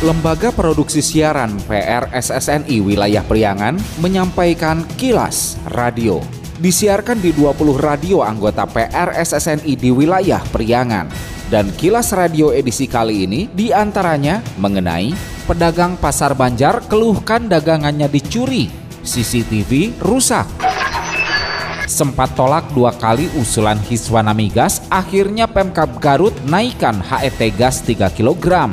Lembaga Produksi Siaran PRSSNI Wilayah Priangan menyampaikan kilas radio. Disiarkan di 20 radio anggota PRSSNI di wilayah Priangan. Dan kilas radio edisi kali ini di antaranya mengenai pedagang pasar Banjar keluhkan dagangannya dicuri, CCTV rusak. Sempat tolak dua kali usulan Hiswana Migas, akhirnya Pemkab Garut naikkan HET gas 3 kg.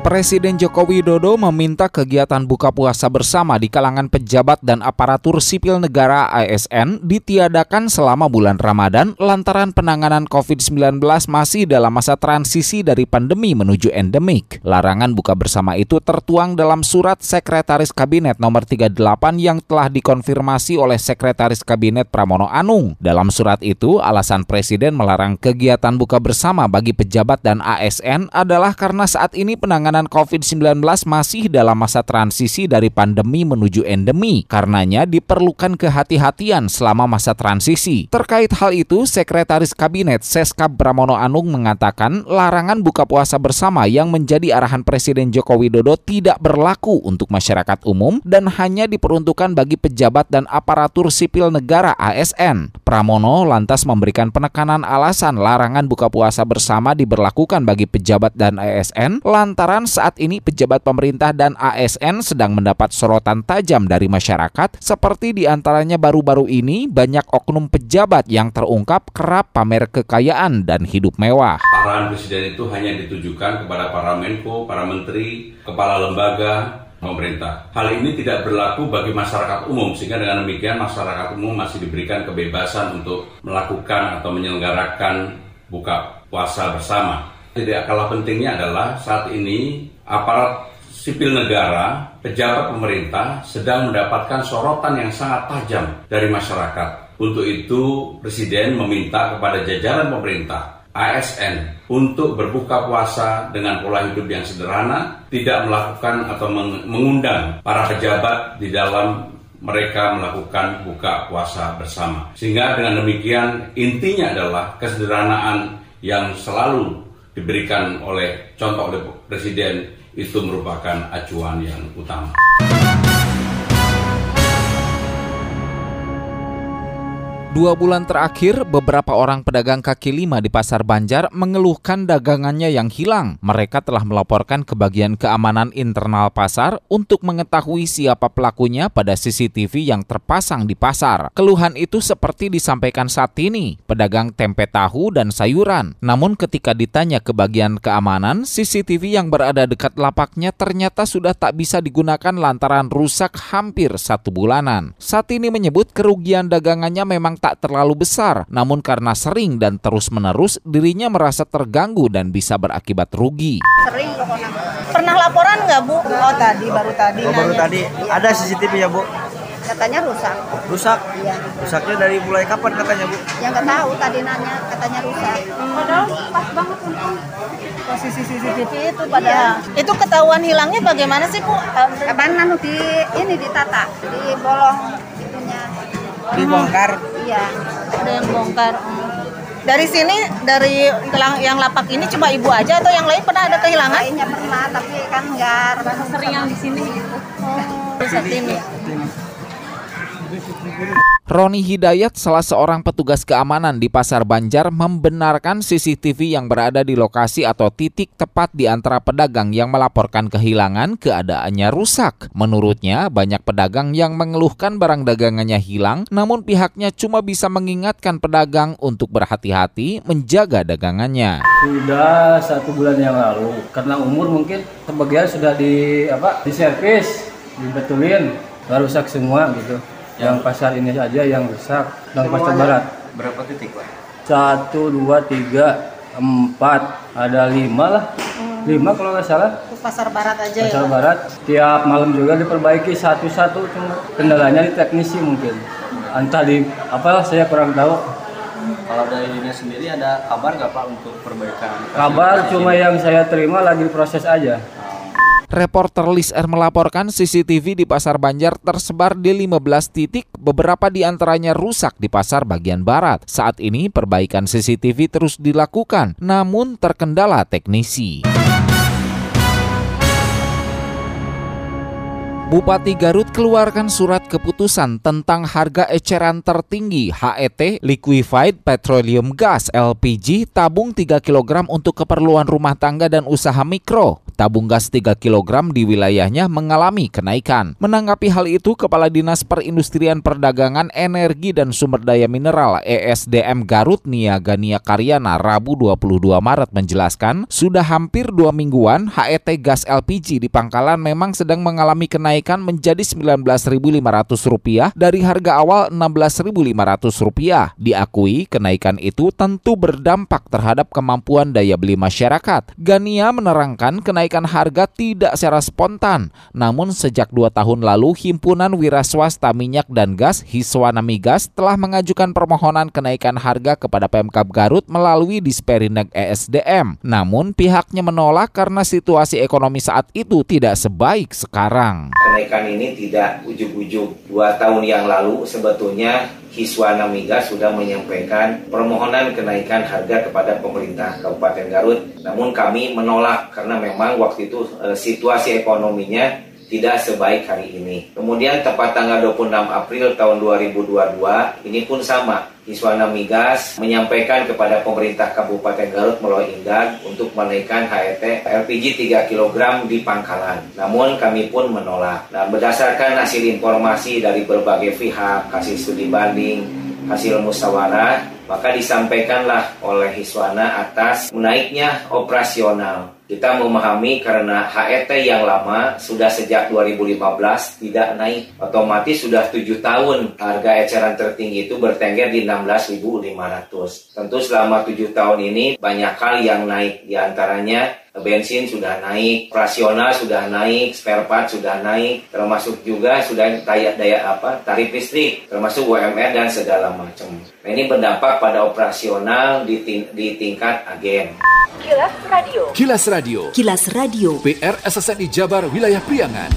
Presiden Joko Widodo meminta kegiatan buka puasa bersama di kalangan pejabat dan aparatur sipil negara ASN ditiadakan selama bulan Ramadan lantaran penanganan COVID-19 masih dalam masa transisi dari pandemi menuju endemik. Larangan buka bersama itu tertuang dalam surat Sekretaris Kabinet nomor 38 yang telah dikonfirmasi oleh Sekretaris Kabinet Pramono Anung. Dalam surat itu, alasan Presiden melarang kegiatan buka bersama bagi pejabat dan ASN adalah karena saat ini penanganan penanganan COVID-19 masih dalam masa transisi dari pandemi menuju endemi. Karenanya diperlukan kehati-hatian selama masa transisi. Terkait hal itu, Sekretaris Kabinet Seskap Pramono Anung mengatakan larangan buka puasa bersama yang menjadi arahan Presiden Joko Widodo tidak berlaku untuk masyarakat umum dan hanya diperuntukkan bagi pejabat dan aparatur sipil negara ASN. Pramono lantas memberikan penekanan alasan larangan buka puasa bersama diberlakukan bagi pejabat dan ASN lantaran saat ini pejabat pemerintah dan ASN sedang mendapat sorotan tajam dari masyarakat seperti di antaranya baru-baru ini banyak oknum pejabat yang terungkap kerap pamer kekayaan dan hidup mewah. Arahan Presiden itu hanya ditujukan kepada para Menko, para Menteri, Kepala Lembaga, pemerintah. Hal ini tidak berlaku bagi masyarakat umum sehingga dengan demikian masyarakat umum masih diberikan kebebasan untuk melakukan atau menyelenggarakan buka puasa bersama. Tidak kalah pentingnya adalah saat ini aparat sipil negara, pejabat pemerintah sedang mendapatkan sorotan yang sangat tajam dari masyarakat. Untuk itu, Presiden meminta kepada jajaran pemerintah ASN untuk berbuka puasa dengan pola hidup yang sederhana, tidak melakukan atau mengundang para pejabat di dalam mereka melakukan buka puasa bersama. Sehingga dengan demikian intinya adalah kesederhanaan yang selalu diberikan oleh contoh oleh presiden itu merupakan acuan yang utama. Dua bulan terakhir, beberapa orang pedagang kaki lima di Pasar Banjar mengeluhkan dagangannya yang hilang. Mereka telah melaporkan ke bagian keamanan internal pasar untuk mengetahui siapa pelakunya pada CCTV yang terpasang di pasar. Keluhan itu seperti disampaikan saat ini, pedagang tempe tahu dan sayuran. Namun ketika ditanya ke bagian keamanan, CCTV yang berada dekat lapaknya ternyata sudah tak bisa digunakan lantaran rusak hampir satu bulanan. Saat ini menyebut kerugian dagangannya memang tak terlalu besar, namun karena sering dan terus-menerus dirinya merasa terganggu dan bisa berakibat rugi. Sering. Pernah laporan nggak Bu? Oh tadi, baru tadi. Oh, baru tadi. Ada CCTV ya Bu? Katanya rusak. Rusak? Iya. Rusaknya dari mulai kapan katanya Bu? Yang nggak tahu tadi nanya katanya rusak. Padahal pas banget untung posisi CCTV itu pada ya. itu ketahuan hilangnya bagaimana sih Bu? Kapan di ini ditata di bolong itunya dibongkar iya ada yang bongkar dari sini dari yang lapak ini cuma ibu aja atau yang lain pernah ada kehilangan? Lainnya pernah tapi kan nggak sering yang di sini gitu. Oh, sini. Roni Hidayat, salah seorang petugas keamanan di Pasar Banjar, membenarkan CCTV yang berada di lokasi atau titik tepat di antara pedagang yang melaporkan kehilangan keadaannya rusak. Menurutnya, banyak pedagang yang mengeluhkan barang dagangannya hilang, namun pihaknya cuma bisa mengingatkan pedagang untuk berhati-hati menjaga dagangannya. Sudah satu bulan yang lalu, karena umur mungkin sebagian sudah di apa di servis, dibetulin, rusak semua gitu yang pasar ini saja yang rusak dan pasar barat. Berapa titik pak? Satu dua tiga empat. Ada lima lah. Hmm. lima kalau nggak salah. Pasar barat aja pasar ya? barat. Tiap malam juga diperbaiki satu-satu cuma kendalanya di teknisi mungkin. Entah di apalah saya kurang tahu. Kalau dari dinas sendiri ada kabar nggak pak untuk perbaikan kabar cuma yang saya terima lagi proses aja Reporter Lis R melaporkan CCTV di Pasar Banjar tersebar di 15 titik, beberapa di antaranya rusak di pasar bagian barat. Saat ini perbaikan CCTV terus dilakukan, namun terkendala teknisi. Bupati Garut keluarkan surat keputusan tentang harga eceran tertinggi HET Liquefied Petroleum Gas LPG tabung 3 kg untuk keperluan rumah tangga dan usaha mikro tabung gas 3 kg di wilayahnya mengalami kenaikan. Menanggapi hal itu, Kepala Dinas Perindustrian Perdagangan Energi dan Sumber Daya Mineral ESDM Garut Niaga Nia Karyana Rabu 22 Maret menjelaskan, sudah hampir dua mingguan HET gas LPG di Pangkalan memang sedang mengalami kenaikan menjadi Rp19.500 dari harga awal Rp16.500. Diakui kenaikan itu tentu berdampak terhadap kemampuan daya beli masyarakat. Gania menerangkan kenaikan harga tidak secara spontan. Namun sejak dua tahun lalu, Himpunan Wira Swasta Minyak dan Gas Hiswana Migas telah mengajukan permohonan kenaikan harga kepada Pemkab Garut melalui Disperindag ESDM. Namun pihaknya menolak karena situasi ekonomi saat itu tidak sebaik sekarang. Kenaikan ini tidak ujuk-ujuk dua tahun yang lalu sebetulnya Hiswana Migas sudah menyampaikan permohonan kenaikan harga kepada pemerintah Kabupaten Garut. Namun kami menolak karena memang waktu itu e, situasi ekonominya tidak sebaik hari ini. Kemudian tepat tanggal 26 April tahun 2022 ini pun sama. Iswana Migas menyampaikan kepada pemerintah Kabupaten Garut melalui Indag untuk menaikkan HET LPG 3 kg di Pangkalan. Namun kami pun menolak. Dan berdasarkan hasil informasi dari berbagai pihak, hasil studi banding, hasil musyawarah, maka disampaikanlah oleh Hiswana atas menaiknya operasional kita memahami karena HET yang lama sudah sejak 2015 tidak naik. Otomatis sudah tujuh tahun harga eceran tertinggi itu bertengger di 16.500. Tentu selama tujuh tahun ini banyak hal yang naik. Di antaranya bensin sudah naik, operasional sudah naik, spare part sudah naik, termasuk juga sudah daya daya apa tarif listrik, termasuk UMR dan segala macam. Nah, ini berdampak pada operasional di, ting di tingkat agen. Kilas Radio. Kilas Radio. Kilas Radio. PR SSNI Jabar Wilayah Priangan.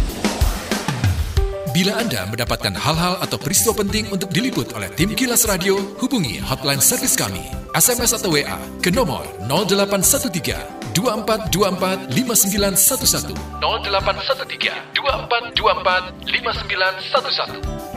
Bila Anda mendapatkan hal-hal atau peristiwa penting untuk diliput oleh tim Kilas Radio, hubungi hotline servis kami, SMS atau WA ke nomor 0813 2424 5911 0813 2424 5911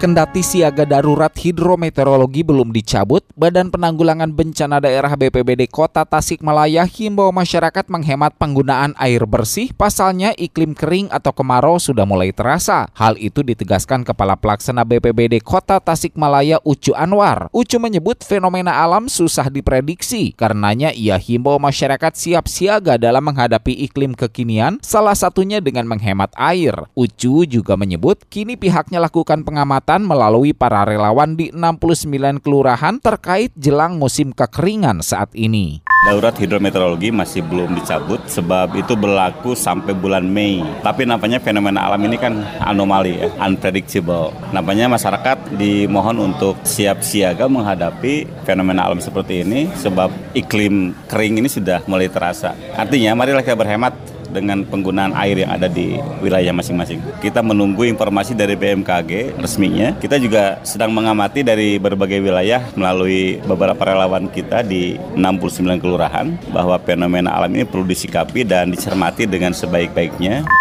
Kendati siaga darurat hidrometeorologi belum dicabut, Badan Penanggulangan Bencana Daerah BPBD Kota Tasikmalaya himbau masyarakat menghemat penggunaan air bersih, pasalnya iklim kering atau kemarau sudah mulai terasa. Hal itu ditegaskan Kepala Pelaksana BPBD Kota Tasikmalaya Ucu Anwar. Ucu menyebut fenomena alam susah diprediksi, karenanya ia himbau masyarakat siap siaga dalam menghadapi iklim kekinian, salah satunya dengan menghemat air. Ucu juga menyebut kini pihaknya lakukan pengamatan melalui para relawan di 69 kelurahan terkait jelang musim kekeringan saat ini. Darurat hidrometeorologi masih belum dicabut sebab itu berlaku sampai bulan Mei. Tapi nampaknya fenomena alam ini kan anomali ya, unpredictable. Nampaknya masyarakat dimohon untuk siap siaga menghadapi fenomena alam seperti ini sebab iklim kering ini sudah mulai terasa. Artinya marilah kita berhemat dengan penggunaan air yang ada di wilayah masing-masing. Kita menunggu informasi dari BMKG resminya. Kita juga sedang mengamati dari berbagai wilayah melalui beberapa relawan kita di 69 kelurahan bahwa fenomena alam ini perlu disikapi dan dicermati dengan sebaik-baiknya.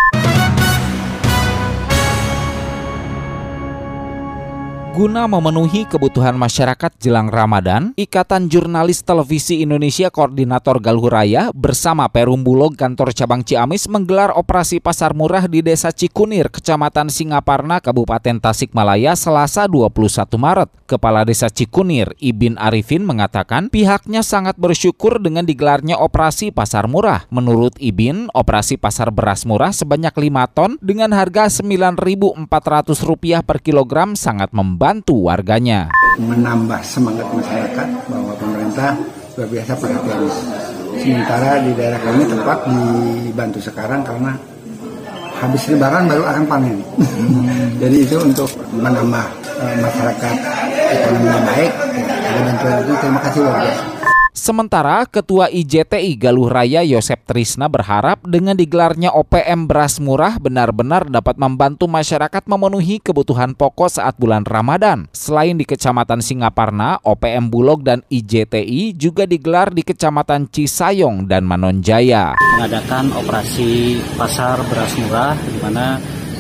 Guna memenuhi kebutuhan masyarakat jelang Ramadan, Ikatan Jurnalis Televisi Indonesia Koordinator Galuh bersama Perum Bulog Kantor Cabang Ciamis menggelar operasi pasar murah di Desa Cikunir, Kecamatan Singaparna, Kabupaten Tasikmalaya, Selasa 21 Maret. Kepala Desa Cikunir, Ibin Arifin mengatakan pihaknya sangat bersyukur dengan digelarnya operasi pasar murah. Menurut Ibin, operasi pasar beras murah sebanyak 5 ton dengan harga Rp9.400 per kilogram sangat membantu membantu warganya. Menambah semangat masyarakat bahwa pemerintah luar biasa perhatian. Sementara di daerah kami tepat dibantu sekarang karena habis lebaran baru akan panen. Jadi itu untuk menambah uh, masyarakat ekonominya baik, ya, bantuan itu terima kasih luar biasa. Sementara Ketua IJTI Galuh Raya Yosep Trisna berharap dengan digelarnya OPM beras murah benar-benar dapat membantu masyarakat memenuhi kebutuhan pokok saat bulan Ramadan. Selain di Kecamatan Singaparna, OPM Bulog dan IJTI juga digelar di Kecamatan Cisayong dan Manonjaya. Mengadakan operasi pasar beras murah di mana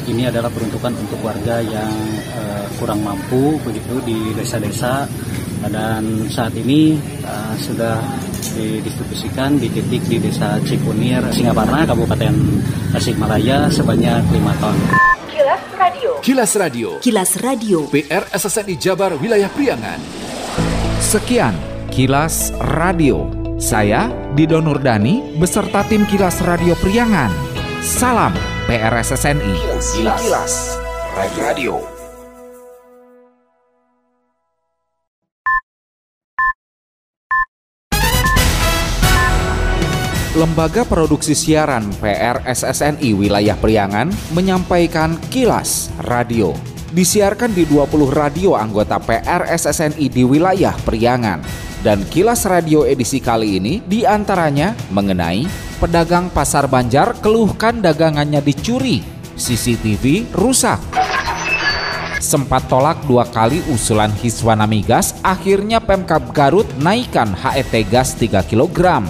ini adalah peruntukan untuk warga yang uh, kurang mampu begitu di desa-desa dan saat ini uh, sudah didistribusikan di titik di Desa Cikunir, Singaparna, Kabupaten Tasikmalaya sebanyak 5 ton. Kilas Radio. Kilas Radio. Kilas Radio. PR SSNI Jabar Wilayah Priangan. Sekian Kilas Radio. Saya Dido Nurdani beserta tim Kilas Radio Priangan. Salam PRSSNI. Kilas, Kilas. Radio. Lembaga Produksi Siaran PRSSNI Wilayah Priangan menyampaikan Kilas Radio. Disiarkan di 20 radio anggota PRSSNI di wilayah Priangan. Dan Kilas Radio edisi kali ini di antaranya mengenai pedagang pasar Banjar keluhkan dagangannya dicuri, CCTV rusak. Sempat tolak dua kali usulan Hiswana Migas, akhirnya Pemkab Garut naikkan HET gas 3 kg.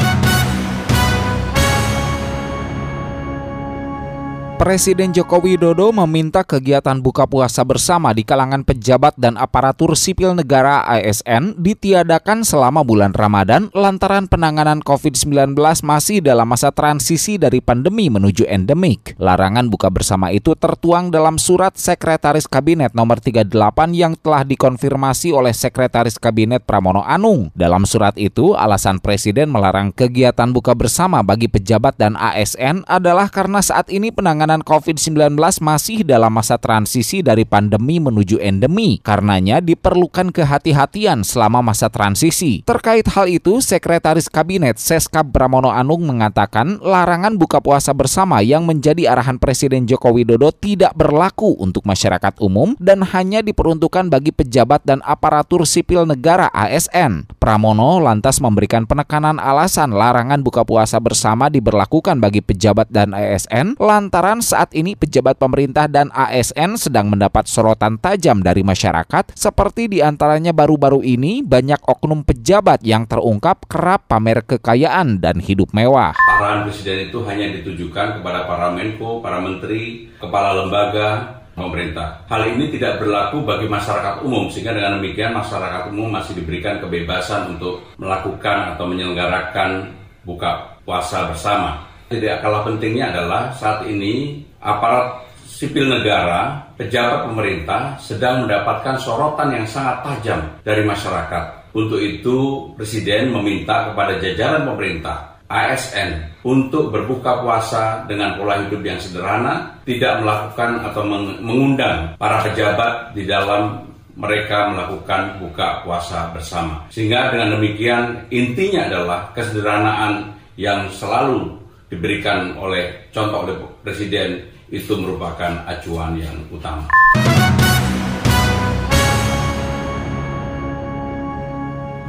Presiden Joko Widodo meminta kegiatan buka puasa bersama di kalangan pejabat dan aparatur sipil negara ASN ditiadakan selama bulan Ramadan lantaran penanganan COVID-19 masih dalam masa transisi dari pandemi menuju endemik. Larangan buka bersama itu tertuang dalam surat Sekretaris Kabinet nomor 38 yang telah dikonfirmasi oleh Sekretaris Kabinet Pramono Anung. Dalam surat itu, alasan Presiden melarang kegiatan buka bersama bagi pejabat dan ASN adalah karena saat ini penanganan penanganan COVID-19 masih dalam masa transisi dari pandemi menuju endemi. Karenanya diperlukan kehati-hatian selama masa transisi. Terkait hal itu, Sekretaris Kabinet Seskap Pramono Anung mengatakan larangan buka puasa bersama yang menjadi arahan Presiden Joko Widodo tidak berlaku untuk masyarakat umum dan hanya diperuntukkan bagi pejabat dan aparatur sipil negara ASN. Pramono lantas memberikan penekanan alasan larangan buka puasa bersama diberlakukan bagi pejabat dan ASN lantaran saat ini pejabat pemerintah dan ASN sedang mendapat sorotan tajam dari masyarakat seperti di antaranya baru-baru ini banyak oknum pejabat yang terungkap kerap pamer kekayaan dan hidup mewah. Arahan Presiden itu hanya ditujukan kepada para Menko, para Menteri, Kepala Lembaga, pemerintah. Hal ini tidak berlaku bagi masyarakat umum sehingga dengan demikian masyarakat umum masih diberikan kebebasan untuk melakukan atau menyelenggarakan buka puasa bersama. Tidak kalah pentingnya adalah saat ini aparat sipil negara, pejabat pemerintah sedang mendapatkan sorotan yang sangat tajam dari masyarakat. Untuk itu, Presiden meminta kepada jajaran pemerintah, ASN, untuk berbuka puasa dengan pola hidup yang sederhana, tidak melakukan atau mengundang para pejabat di dalam mereka melakukan buka puasa bersama. Sehingga dengan demikian intinya adalah kesederhanaan yang selalu diberikan oleh contoh oleh presiden itu merupakan acuan yang utama.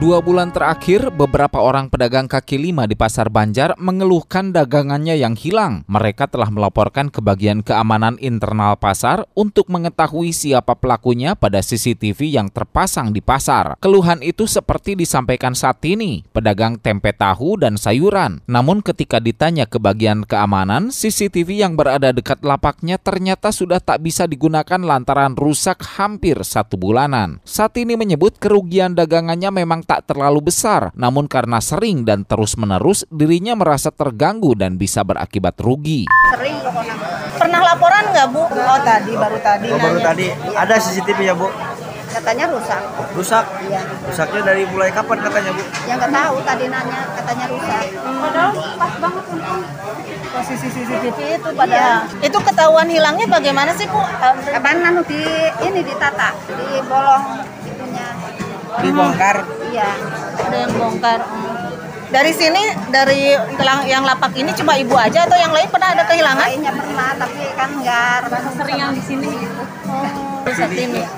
Dua bulan terakhir, beberapa orang pedagang kaki lima di Pasar Banjar mengeluhkan dagangannya yang hilang. Mereka telah melaporkan ke bagian keamanan internal pasar untuk mengetahui siapa pelakunya pada CCTV yang terpasang di pasar. Keluhan itu seperti disampaikan saat ini, pedagang tempe tahu dan sayuran. Namun ketika ditanya ke bagian keamanan, CCTV yang berada dekat lapaknya ternyata sudah tak bisa digunakan lantaran rusak hampir satu bulanan. Saat ini menyebut kerugian dagangannya memang tak terlalu besar, namun karena sering dan terus-menerus dirinya merasa terganggu dan bisa berakibat rugi. Sering. Pernah laporan nggak Bu? Oh tadi, baru tadi. Oh, baru tadi. Ada CCTV ya Bu? Katanya rusak. Rusak? Iya. Rusaknya dari mulai kapan katanya Bu? Yang nggak tahu tadi nanya, katanya rusak. Padahal pas banget untung posisi CCTV itu pada iya. itu ketahuan hilangnya bagaimana sih Bu? Kapan anu di ini ditata, di bolong itunya dibongkar iya ada yang bongkar Dari sini dari yang lapak ini cuma ibu aja atau yang lain pernah ada kehilangan? Lainnya pernah tapi kan nggak sering yang di sini gitu. Oh, bisa tim ya.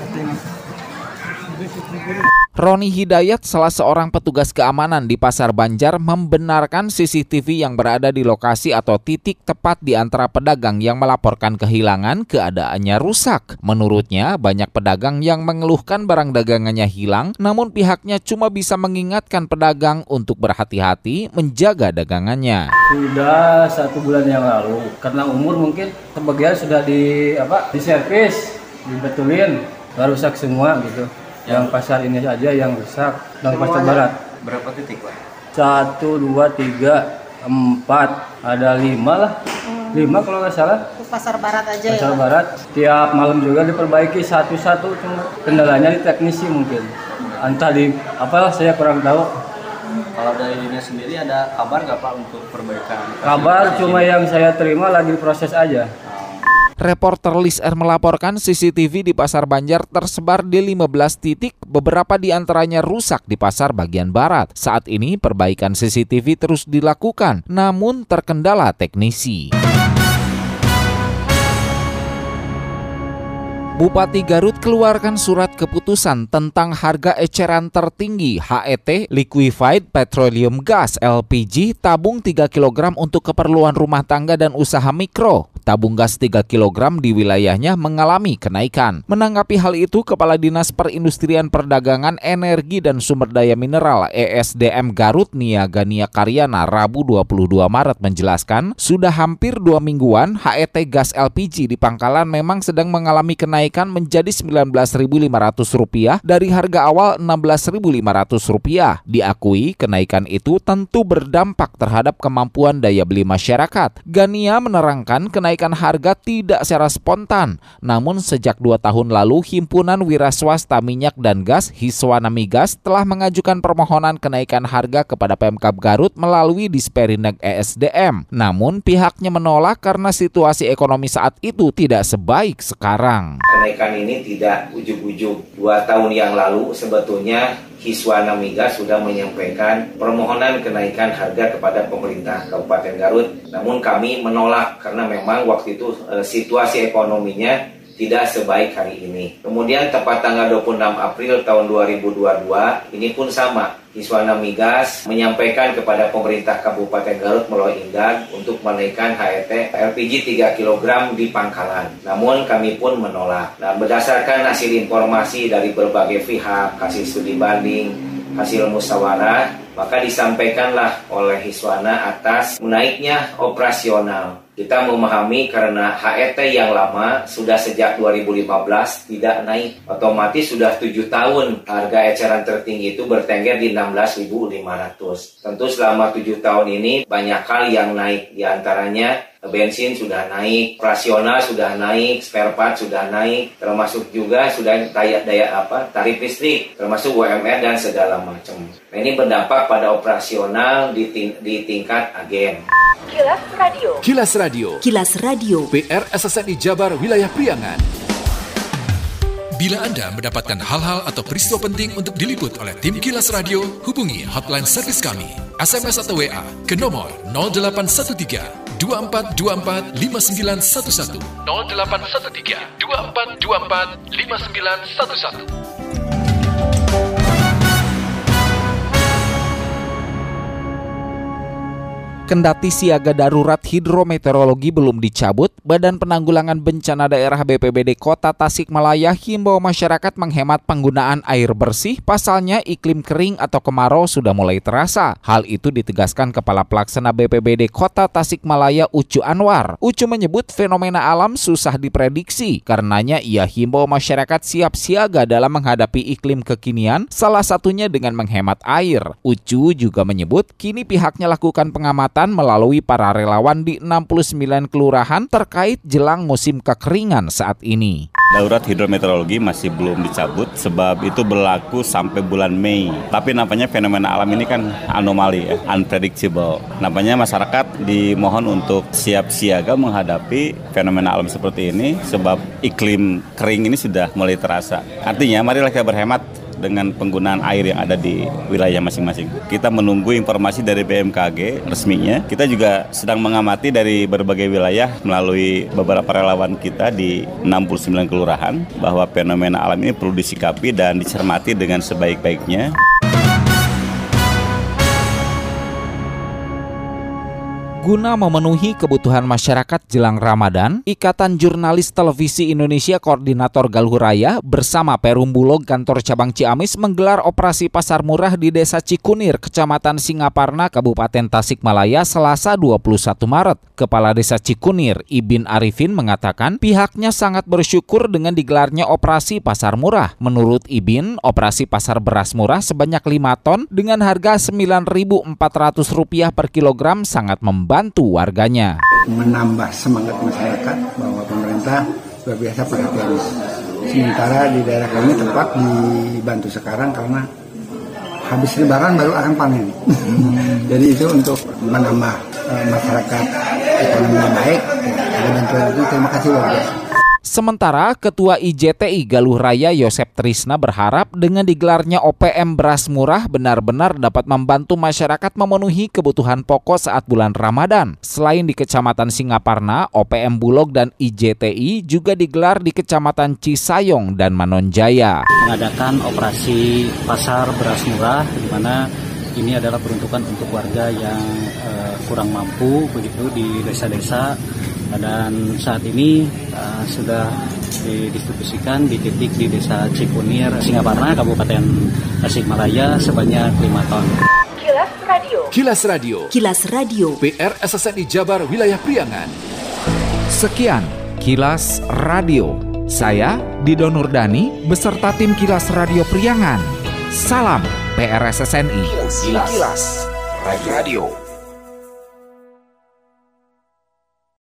Roni Hidayat, salah seorang petugas keamanan di Pasar Banjar, membenarkan CCTV yang berada di lokasi atau titik tepat di antara pedagang yang melaporkan kehilangan keadaannya rusak. Menurutnya, banyak pedagang yang mengeluhkan barang dagangannya hilang, namun pihaknya cuma bisa mengingatkan pedagang untuk berhati-hati menjaga dagangannya. Sudah satu bulan yang lalu, karena umur mungkin sebagian sudah di apa di servis, dibetulin, rusak semua gitu yang pasar ini saja yang rusak dan pasar barat. berapa titik pak? Satu dua tiga empat ada lima lah. Hmm. lima kalau nggak salah. Pasar barat aja pasar ya barat. Tiap malam juga diperbaiki satu-satu cuma kendalanya di teknisi mungkin. Entah di apalah saya kurang tahu. Kalau dari dinas sendiri ada kabar nggak pak untuk perbaikan kabar cuma yang saya terima lagi proses aja Reporter Lis R melaporkan CCTV di Pasar Banjar tersebar di 15 titik, beberapa di antaranya rusak di pasar bagian barat. Saat ini perbaikan CCTV terus dilakukan, namun terkendala teknisi. Bupati Garut keluarkan surat keputusan tentang harga eceran tertinggi HET Liquefied Petroleum Gas LPG tabung 3 kg untuk keperluan rumah tangga dan usaha mikro tabung gas 3 kg di wilayahnya mengalami kenaikan. Menanggapi hal itu, Kepala Dinas Perindustrian Perdagangan Energi dan Sumber Daya Mineral ESDM Garut Niaga Nia Karyana Rabu 22 Maret menjelaskan, sudah hampir dua mingguan HET gas LPG di pangkalan memang sedang mengalami kenaikan menjadi Rp19.500 dari harga awal Rp16.500. Diakui kenaikan itu tentu berdampak terhadap kemampuan daya beli masyarakat. Gania menerangkan kenaikan harga tidak secara spontan, namun sejak dua tahun lalu Himpunan Wira Swasta Minyak dan Gas Hiswana Migas telah mengajukan permohonan kenaikan harga kepada Pemkab Garut melalui Disperindag ESDM. Namun pihaknya menolak karena situasi ekonomi saat itu tidak sebaik sekarang. Kenaikan ini tidak ujuk-ujuk. Dua tahun yang lalu sebetulnya Hiswana Migas sudah menyampaikan permohonan kenaikan harga kepada pemerintah Kabupaten Garut. Namun kami menolak karena memang waktu itu e, situasi ekonominya tidak sebaik hari ini. Kemudian tepat tanggal 26 April tahun 2022 ini pun sama Iswana Migas menyampaikan kepada pemerintah Kabupaten Garut melalui Indag untuk menaikkan HET LPG 3 kg di pangkalan. Namun kami pun menolak. Nah, berdasarkan hasil informasi dari berbagai pihak, hasil studi banding, hasil musyawarah, maka disampaikanlah oleh Hiswana atas menaiknya operasional kita memahami karena HET yang lama sudah sejak 2015 tidak naik. Otomatis sudah tujuh tahun harga eceran tertinggi itu bertengger di 16.500. Tentu selama tujuh tahun ini banyak hal yang naik. Di antaranya bensin sudah naik, operasional sudah naik, spare part sudah naik, termasuk juga sudah daya daya apa tarif listrik, termasuk UMR dan segala macam. Nah, ini berdampak pada operasional di, ting di tingkat agen. Kilas Radio. Kilas Radio. Kilas Radio. PR SSNI Jabar Wilayah Priangan. Bila Anda mendapatkan hal-hal atau peristiwa penting untuk diliput oleh tim Kilas Radio, hubungi hotline servis kami, SMS atau WA ke nomor 0813 2424 5911 0813 2424 5911 Kendati siaga darurat hidrometeorologi belum dicabut, Badan Penanggulangan Bencana Daerah BPBD Kota Tasikmalaya himbau masyarakat menghemat penggunaan air bersih, pasalnya iklim kering atau kemarau sudah mulai terasa. Hal itu ditegaskan Kepala Pelaksana BPBD Kota Tasikmalaya Ucu Anwar. Ucu menyebut fenomena alam susah diprediksi, karenanya ia himbau masyarakat siap siaga dalam menghadapi iklim kekinian, salah satunya dengan menghemat air. Ucu juga menyebut kini pihaknya lakukan pengamatan kesehatan melalui para relawan di 69 kelurahan terkait jelang musim kekeringan saat ini. Darurat hidrometeorologi masih belum dicabut sebab itu berlaku sampai bulan Mei. Tapi nampaknya fenomena alam ini kan anomali ya, unpredictable. Nampaknya masyarakat dimohon untuk siap siaga menghadapi fenomena alam seperti ini sebab iklim kering ini sudah mulai terasa. Artinya marilah kita berhemat dengan penggunaan air yang ada di wilayah masing-masing. Kita menunggu informasi dari BMKG resminya. Kita juga sedang mengamati dari berbagai wilayah melalui beberapa relawan kita di 69 kelurahan bahwa fenomena alam ini perlu disikapi dan dicermati dengan sebaik-baiknya. Guna memenuhi kebutuhan masyarakat jelang Ramadan, Ikatan Jurnalis Televisi Indonesia Koordinator Galuh bersama Perum Bulog Kantor Cabang Ciamis menggelar operasi pasar murah di Desa Cikunir, Kecamatan Singaparna, Kabupaten Tasikmalaya, Selasa 21 Maret. Kepala Desa Cikunir, Ibin Arifin mengatakan pihaknya sangat bersyukur dengan digelarnya operasi pasar murah. Menurut Ibin, operasi pasar beras murah sebanyak 5 ton dengan harga Rp9.400 per kilogram sangat membantu membantu warganya. Menambah semangat masyarakat bahwa pemerintah luar biasa perhatian. Sementara di daerah kami tempat dibantu sekarang karena habis lebaran baru akan panen. Jadi itu untuk menambah uh, masyarakat ekonomi baik. Ada bantuan itu terima kasih biasa. Sementara Ketua IJTI Galuh Raya Yosep Trisna berharap dengan digelarnya OPM beras murah benar-benar dapat membantu masyarakat memenuhi kebutuhan pokok saat bulan Ramadan. Selain di Kecamatan Singaparna, OPM Bulog dan IJTI juga digelar di Kecamatan Cisayong dan Manonjaya. Mengadakan operasi pasar beras murah di mana ini adalah peruntukan untuk warga yang uh, kurang mampu begitu di desa-desa dan saat ini uh, sudah didistribusikan di titik di desa Cikunir, Singaparna, Kabupaten Tasikmalaya sebanyak 5 ton. Kilas Radio. Kilas Radio. Kilas Radio. PR SSNI Jabar Wilayah Priangan. Sekian Kilas Radio. Saya Dido Nurdani beserta tim Kilas Radio Priangan. Salam PRSSNI. Kilas, Kilas. Radio.